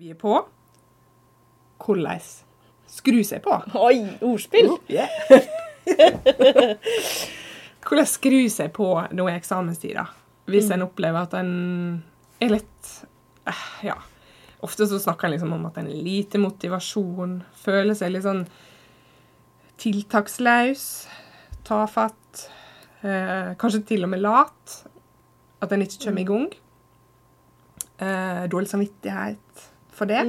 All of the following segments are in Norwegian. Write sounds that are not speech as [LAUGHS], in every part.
Vi er på. Hvordan skru seg på. Oi, ordspill! Yeah. [LAUGHS] Hvordan skru seg på nå i eksamenstida, hvis en opplever at en er litt eh, Ja. Ofte så snakker en liksom om at en er lite motivasjon, føler seg litt sånn tiltakslaus, tafatt, eh, kanskje til og med lat. At en ikke kommer i gang. Eh, dårlig samvittighet for det.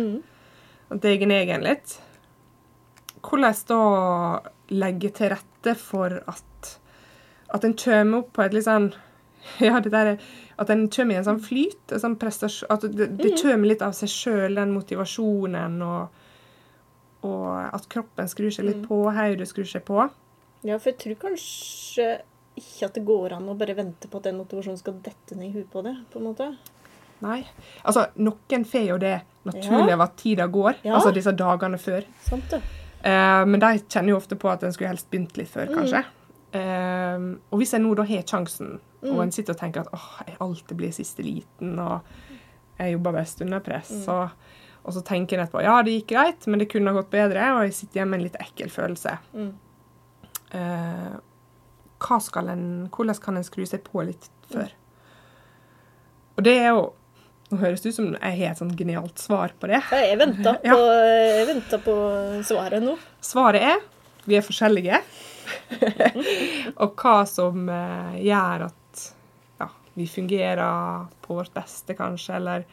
At jeg er egen litt. Hvordan da legge til rette for at, at en kommer opp på et litt sånn [LAUGHS] ja, det der, At en kommer i en sånn flyt. En sånn at det, det kommer litt av seg sjøl, den motivasjonen, og, og at kroppen skrur seg litt på, hodet skrur seg på. Ja, for jeg tror kanskje ikke at det går an å bare vente på at den motivasjonen skal dette ned i huet på det. på en måte. Nei. Altså, noen får jo det naturlig Ja. av at tida går. Ja. Altså disse dagene før. Sant det? Eh, men de kjenner jo ofte på at en skulle helst begynt litt før, Mm. kanskje. Eh, og hvis en nå da har sjansen, Mm. og en sitter og tenker at åh, jeg alltid blir siste liten, og jeg jobber best under press, Mm. og, og så tenker en etterpå ja, det gikk greit, men det kunne ha gått bedre, og jeg sitter igjen med en litt ekkel følelse. Mm. Eh, en, hvordan kan en skru seg på litt før? Og det er jo Nå høres det ut som jeg har et sånn genialt svar på det. Jeg venter [LAUGHS] på, jeg venter på svaret nå. Svaret er vi er forskjellige. [LAUGHS] og hva som eh, gjør at ja, vi fungerer på vårt beste, kanskje, eller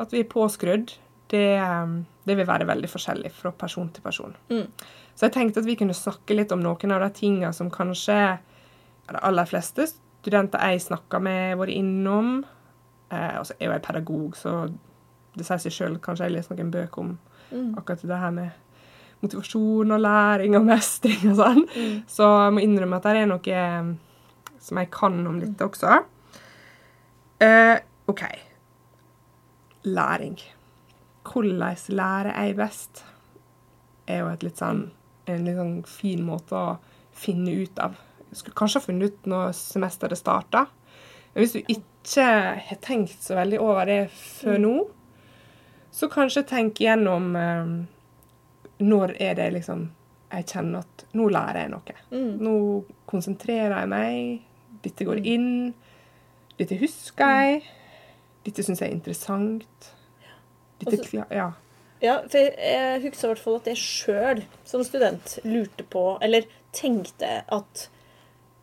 at vi er påskrudd, det, eh, det vil være veldig forskjellig fra person til person. Mm. Så jeg tenkte at vi kunne snakke litt om noen av de tingene som kanskje de aller fleste studenter jeg snakker med, har vært innom. Eh, og så er jo jeg pedagog, så det sier seg sjøl. Kanskje jeg leser noen bøker om Mm. akkurat det her med motivasjon og læring og mestring og sånn. Mm. Så jeg må innrømme at det er noe eh, som jeg kan om litt også. Eh, OK. Læring. Hvordan lærer jeg best? er jo et litt sånn, en litt sånn fin måte å finne ut av. Jeg skulle kanskje ha funnet ut når semesteret starta. Men hvis du ikke har tenkt så veldig over det før nå, så kanskje tenk gjennom eh, når er det liksom jeg kjenner at nå lærer jeg noe. Mm. Nå konsentrerer jeg meg. Dette går inn. Dette husker jeg. Dette syns jeg er interessant. Dette, Altså- ja. Ja, for jeg- jeg husker i hvert fall at jeg sjøl som student lurte på, eller tenkte at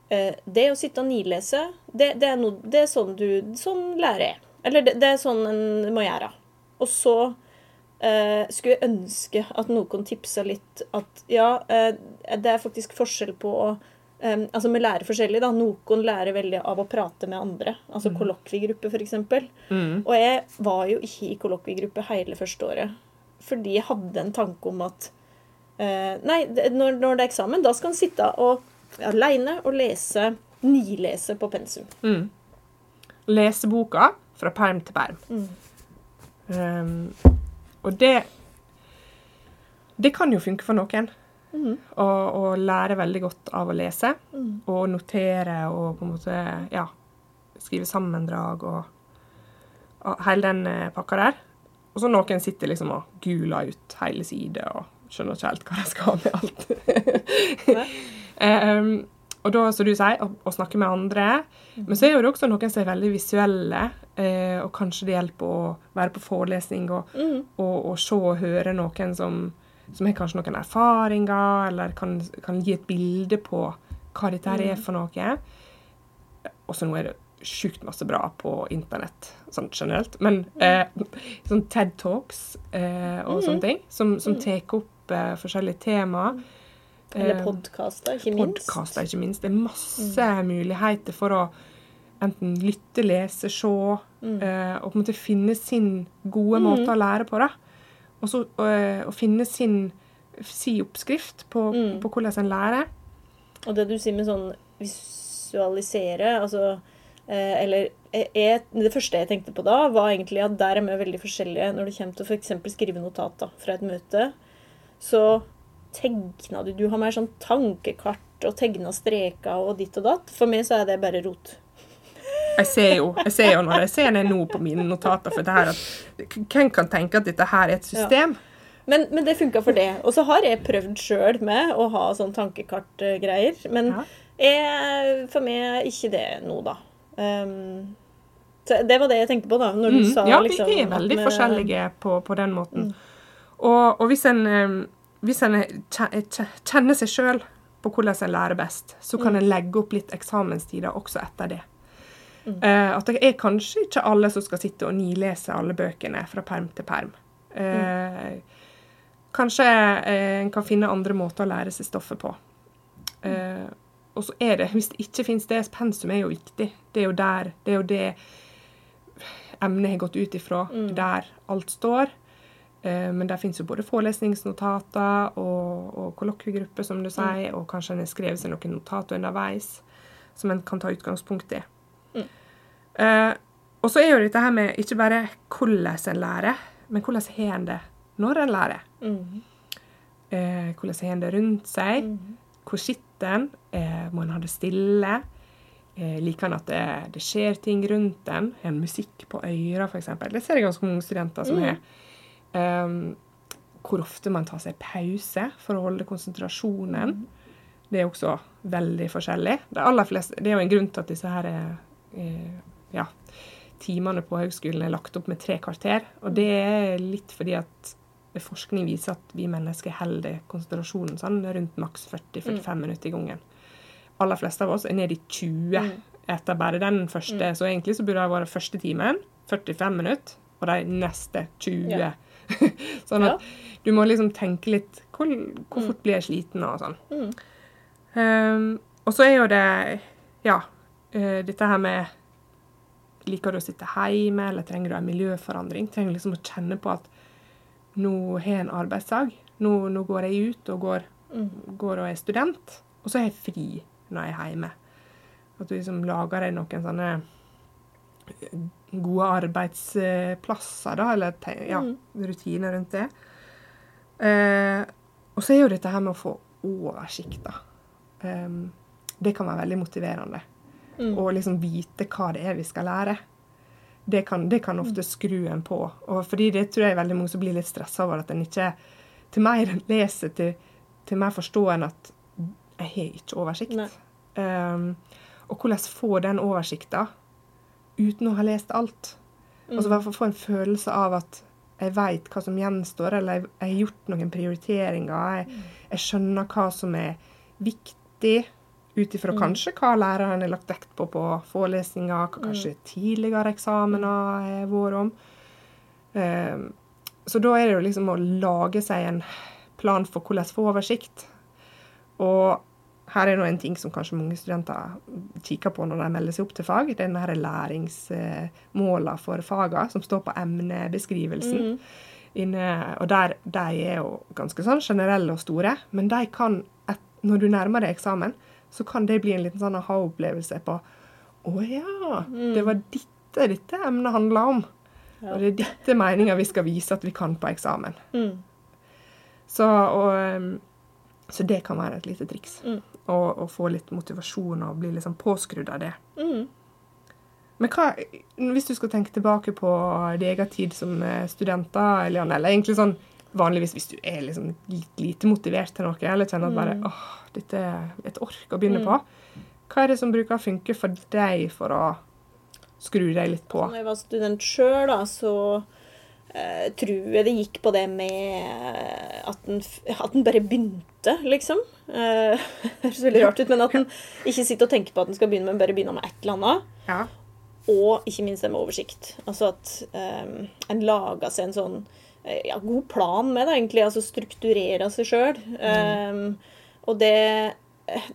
eh, det å sitte og nilese, det, det, er no, det er sånn du Sånn lærer jeg. Eller det, det er sånn en må gjøre. Og så eh, skulle jeg ønske at noen tipsa litt at ja, eh, det er faktisk forskjell på å eh, altså Vi lærer forskjellig. da. Noen lærer veldig av å prate med andre. Altså kollokviegruppe, f.eks. Mm. Og jeg var jo ikke i kollokviegruppe hele første året. Fordi jeg hadde en tanke om at eh, Nei, når, når det er eksamen, da skal en sitte og aleine og lese, nilese på pensum. Mm. Lese boka fra perm til perm. Mm. Um, og det Det kan jo funke for noen. Mm. Å og lære veldig godt av å lese. Mm. Og notere og på en måte ja, skrive sammendrag og, og hele den eh, pakka der. Og så noen sitter liksom og guler ut hele sider og skjønner ikke helt hva de skal med alt. Um, [LAUGHS] og da, som du sier, å, å snakke med andre. Men så er det også noen som er veldig visuelle, eh, og kanskje det hjelper å være på forelesning og, Mm. og, og se og høre noen som, som har kanskje noen erfaringer, eller kan, kan gi et bilde på hva dette her er for noe. Og så nå er det sjukt masse bra på internett sånn generelt. Men eh, sånn TED Talks eh, og sånne ting, som, som tar opp eh, forskjellige temaer. Eller Eh, podkaster, ikke minst. Podcaster, ikke minst. Det er masse muligheter for å enten lytte, lese, se, eh, og på en måte finne sin gode måte å lære på. da. Og så eh, å finne sin si oppskrift på, Mm. på hvordan en lærer. Og det du sier med sånn visualisere, altså Eller jeg, jeg, det første jeg tenkte på da, var egentlig at der er vi veldig forskjellige når det kommer til å f.eks. skrive notat da, fra et møte. Så tegna du Du har mer sånn tankekart og tegna streker og ditt og datt. For meg så er det bare rot. Jeg ser jo, jeg ser jo når jeg ser ned nå på mine notater for det her at Hvem kan tenke at dette her er et system? Men, men det funka for det. Og så har jeg prøvd sjøl med å ha sånn tankekartgreier. Men Ja. jeg, for meg er ikke det nå, da. Um, det var det jeg tenkte på da. Når du Mm, sa ja, liksom vi er veldig med, forskjellige på, på den måten. Og, og hvis en, eh, hvis en kje- kje- kjenner seg sjøl på hvordan en lærer best, så kan en legge opp litt eksamenstider også etter det. Eh, at det er kanskje ikke alle som skal sitte og nilese alle bøkene fra perm til perm. Eh, Kanskje uh, en kan finne andre måter å lære seg stoffet på. Og så er det, hvis det ikke finnes det, pensum er jo viktig. Det er jo der, det er jo det emnet har gått ut ifra. Der alt står. Eh, men der finnes jo både forelesningsnotater og, og kollokviegrupper, som du sier, og kanskje en har skrevet seg noen notater underveis som en kan ta utgangspunkt i. Eh, og så er jo dette her med ikke bare hvordan en lærer, men hvordan har en det når en lærer. Mhm. Eh, hvordan har en det rundt seg? Hvor sitter en? Eh, må en ha det stille? Eh, liker en at det, det skjer ting rundt en? Har en musikk på øra, f.eks.? Det ser jeg ganske mange studenter som har. Um, hvor ofte man tar seg pause for å holde konsentrasjonen. Det er også veldig forskjellig. Det, fleste, det er jo en grunn til at disse her eh, ja, timene på høgskolen er lagt opp med tre kvarter. Og det er litt fordi at forskning viser at vi mennesker holder konsentrasjonen sånn rundt maks 40-45 minutter i gangen. Aller fleste av oss er nede i 20 etter bare den første. Så egentlig så burde det vært første timen 45 minutter, og de neste 20. Ja. [LAUGHS] sånn Ja. at du må liksom tenke litt hvor, hvor fort blir jeg sliten og sånn. Mm. Um, og så er jo det ja, uh, dette her med Liker du å sitte hjemme, eller trenger du en miljøforandring? Trenger liksom å kjenne på at nå har jeg en arbeidsdag. Nå, nå går jeg ut og går, går og er student. Og så er jeg fri når jeg er hjemme. At du liksom lager deg noen sånne gode arbeidsplasser, da, eller ja, rutiner rundt det. Eh, og så er jo dette her med å få oversikt, da. Em, det kan være veldig motiverende. Å liksom vite hva det er vi skal lære. Det kan, det kan ofte skru en på. Og fordi det tror jeg er veldig mange som blir litt stressa over at en ikke Til mer leser, til, til mer forstår en at jeg har ikke oversikt. Um, og hvordan få den oversikta uten å ha lest alt. Altså i hvert fall få en følelse av at jeg veit hva som gjenstår, eller jeg, jeg har gjort noen prioriteringer. Jeg, jeg skjønner hva som er viktig, ut ifra kanskje hva læreren har lagt vekt på på forelesninger, hva kanskje tidligere eksamener har vært om. Um, så da er det jo liksom å lage seg en plan for hvordan få oversikt. Og her er nå en ting som kanskje mange studenter kikker på når de melder seg opp til fag. Det er denne læringsmåla for fagene som står på emnebeskrivelsen. Inne, og der, de er jo ganske sånn generelle og store, men de kan, et, når du nærmer deg eksamen, så kan det bli en liten sånn aha-opplevelse på Å ja, det var dette dette emnet handla om. Og det er dette meninga vi skal vise at vi kan på eksamen. Mm. Så, og, um, så det kan være et lite triks. Mm. Å å få litt motivasjon og bli liksom påskrudd av det. Mm. Men hva, hvis du skal tenke tilbake på din egen tid som studenter, Eliane, eller egentlig sånn vanligvis hvis du er liksom lite motivert til noe, eller kjenner at bare Mm. åh, dette er et ork å begynne på, hva er det som bruker å funke for deg for å skru deg litt på? Når jeg var student sjøl, da, så eh, tror jeg det gikk på det med at den, at den bare begynte, liksom. Eh, Det [LAUGHS] høres veldig rart ut, men at den ikke sitter og tenker på at den skal begynne, men bare begynner med et eller annet. Ja. Og ikke minst det med oversikt. Altså at eh, en lager seg en sånn ja, god plan med det, egentlig. Altså strukturere seg sjøl. og det,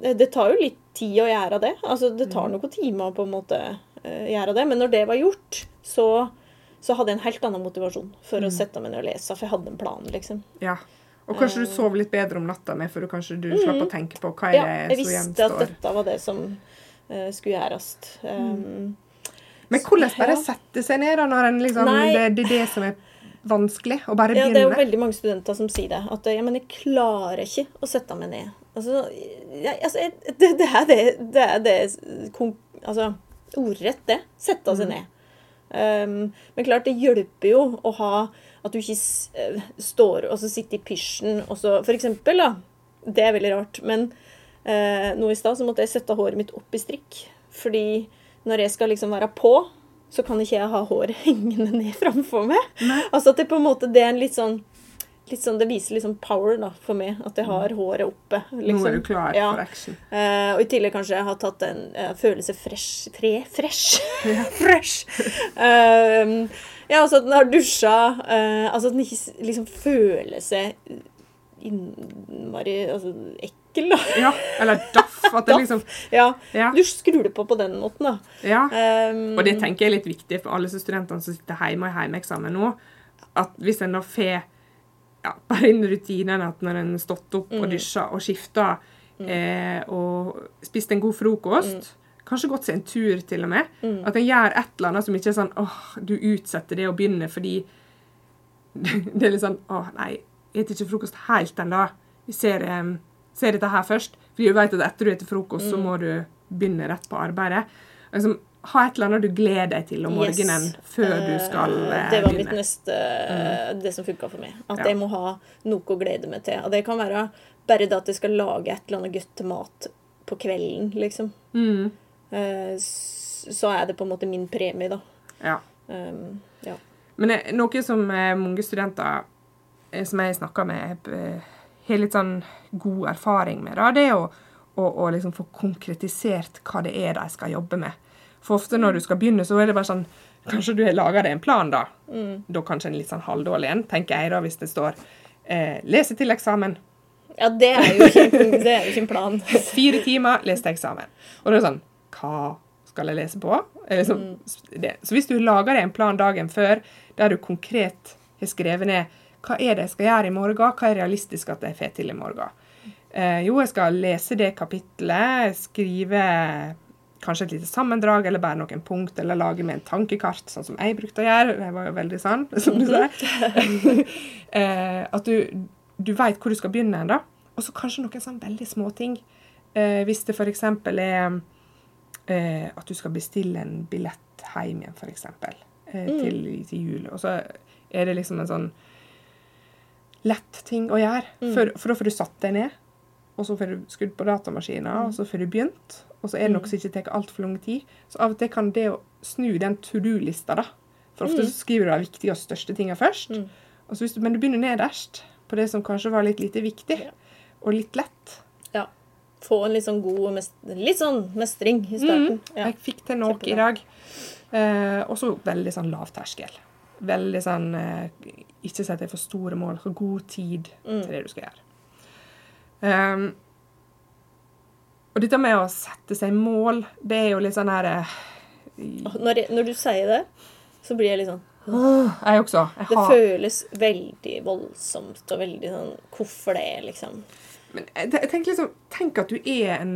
det Det tar jo litt tid å gjøre det. Altså det tar noen timer på en måte eh, gjøre det. Men når det var gjort, så, så hadde jeg en helt annen motivasjon for å sette meg ned og lese. For jeg hadde en plan, liksom. ja. Og kanskje du sov litt bedre om natta med, for kanskje du slapp å tenke på hva er Ja, det jeg visste at dette var det som uh, skulle gjøres. Um, Men hvordan bare Ja. sette seg ned da, når en liksom, det, det er det som er vanskelig? Å bare begynne. Ja, det er jo veldig mange studenter som sier det. At ja, men jeg klarer ikke å sette meg ned. Altså, jeg, altså jeg, det, det er det, det, er det kon- Altså, Ordrett det. Sette seg ned. Um, men klart, det hjelper jo å ha at du ikke eh, står og så sitter i pysjen og så For eksempel, da. Det er veldig rart. Men uh, nå i stad så måtte jeg sette håret mitt opp i strikk. Fordi når jeg skal liksom være på, så kan ikke jeg ha håret [LAUGHS] hengende ned framfor meg. Altså at det på en måte det er en litt sånn Litt sånn, Det viser sånn power da, for meg, at jeg har håret oppe. Liksom. Nå er du klar Ja. for action. Uh, og i tillegg kanskje jeg har tatt en uh, følelse fresh Tre fresh. [LAUGHS] fresh. Uh, ja, altså at den har dusja. altså at den ikke liksom føler seg innmari altså, ekkel, da. Ja, eller daff. At det [LAUGHS] liksom Ja. Ja. Du skrur det på på den måten, da. ja. Um, Og det tenker jeg er litt viktig for alle studentene som sitter hjemme og har hjemmeeksamen nå. At hvis en da får ja, bare inn rutinene at når en har stått opp og dusja og skifta eh, og spist en god frokost Kanskje gått seg en tur, til og med. At en gjør et eller annet som ikke er sånn åh, du utsetter det å begynne fordi [LAUGHS] det er litt sånn åh, nei, jeg spiser ikke frokost helt ennå. Vi ser, ser dette her først. For du vet at etter du spiser frokost, så må du begynne rett på arbeidet. Liksom, ha et eller annet du gleder deg til om Yes. morgenen før du skal Eh, eh, Det var mitt neste, mm. Det som funka for meg. At Ja. jeg må ha noe å glede meg til. Og det kan være bare det at jeg skal lage et eller annet godt til mat på kvelden, liksom. Mm, Eh, Så er det på en måte min premie, da. ja. Um, ja. Men eh, noe som eh, mange studenter eh, som jeg snakker med, eh, har litt sånn god erfaring med, da, det er å, å, å liksom få konkretisert hva det er de skal jobbe med. For ofte når du skal begynne, så er det bare sånn Kanskje du har laga deg en plan, da. Da kanskje en litt sånn halvdårlig en, tenker jeg da, hvis det står eh, 'lese til eksamen'. ja, det er jo ikke, det er jo ikke en plan. [LAUGHS] Fire timer, les til eksamen. Og da er det sånn Hva skal jeg lese på? Eller så, det. så hvis du lager deg en plan dagen før, der du konkret har skrevet ned hva er det jeg skal gjøre i morgen, hva er realistisk at jeg får til i morgen. Eh, jo, jeg skal lese det kapitlet, skrive kanskje et lite sammendrag, eller bare noen punkt, eller lage med en tankekart, sånn som jeg brukte å gjøre. Jeg var jo veldig sann, [LAUGHS] som du sier. [LAUGHS] eh, at du, du vet hvor du skal begynne hen, da. Og så kanskje noen sånn veldig små ting. Eh, hvis det f.eks. er eh, at du skal bestille en billett hjem igjen, f.eks. Eh, til, til jul. Og så er det liksom en sånn lett ting å gjøre. For, for da får du satt deg ned, og så får du skrudd på datamaskinen, og så får du begynt. Og så er det noe som ikke tar altfor lang tid. Så av og til kan det å snu den to do-lista, da For ofte så skriver du de viktige og største tingene først. Hvis du, men du begynner nederst, på det som kanskje var litt lite viktig, og litt lett. Ja. Få en litt sånn god Litt sånn mestring i starten. Ja. Jeg fikk til noe i dag. Eh, og så veldig sånn lav terskel. Veldig sånn eh, Ikke sett deg for store mål. Ha god tid til det du skal gjøre. Um, og dette med å sette seg mål, det er jo litt sånn her uh, Når, når du sier det, så blir jeg litt sånn Jeg også. Jeg Det har, føles veldig voldsomt og veldig sånn Hvorfor det, liksom? men jeg, jeg tenker liksom, Tenk at du er en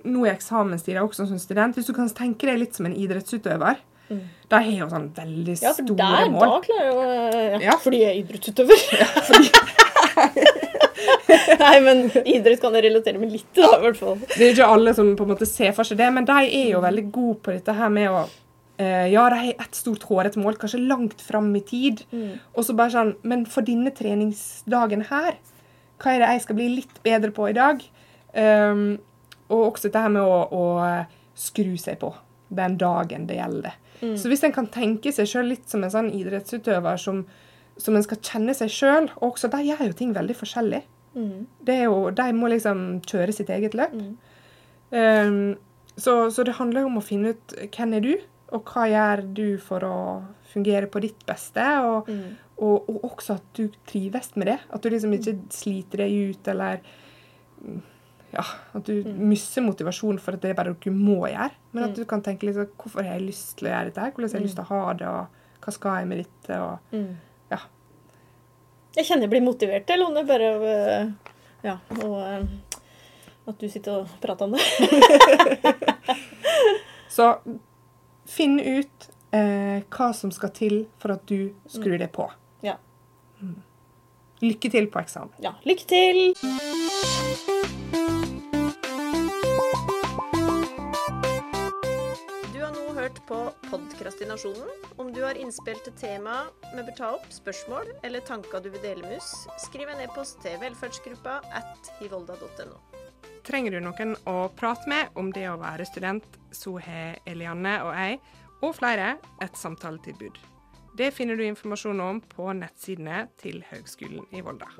Nå i eksamenstida også som student. Hvis du kan tenke deg litt som en idrettsutøver. De har jo sånn veldig Ja, store der, mål. da klarer å ja, Ja. Fordi jeg er idrettsutøver. [LAUGHS] [LAUGHS] Nei, men idrett kan jeg relatere meg litt da, i hvert fall. Det er ikke alle som på en måte ser for seg det, men de er jo veldig gode på dette her med å eh, Ja, de har ett stort hårete mål, kanskje langt fram i tid. Og så bare sånn Men for denne treningsdagen her, hva er det jeg skal bli litt bedre på i dag? Um, og også dette her med å, å skru seg på den dagen det gjelder. Så hvis en kan tenke seg sjøl litt som en sånn idrettsutøver som, som en skal kjenne seg sjøl, og også de gjør jo ting veldig forskjellig. Det er jo, de må liksom kjøre sitt eget løp. Um, så, så det handler jo om å finne ut hvem er du, og hva gjør du for å fungere på ditt beste. Og, og, og også at du trives med det. At du liksom ikke sliter deg ut, eller mm, ja, at du mister motivasjonen for at det er bare noe du må gjøre. Men at du kan tenke liksom, hvorfor har jeg lyst til å gjøre dette, hvordan har jeg lyst til å ha det, og hva skal jeg med dette? og ja. Jeg kjenner jeg blir motivert, til, Lone, bare av Ja, og øh, at du sitter og prater om det. [LAUGHS] [LAUGHS] Så finn ut eh, hva som skal til for at du skrur det på. Ja. Lykke til på eksamen. ja. Lykke til! På Podkrastinasjonen. Om du har innspill til tema vi bør ta opp, spørsmål eller tanker du vil dele med oss, skriv en e-post til velferdsgruppa at hivolda.no. Trenger du noen å prate med om det å være student, så har Elianne og jeg, og flere, et samtaletilbud. Det finner du informasjon om på nettsidene til Høgskolen i Volda.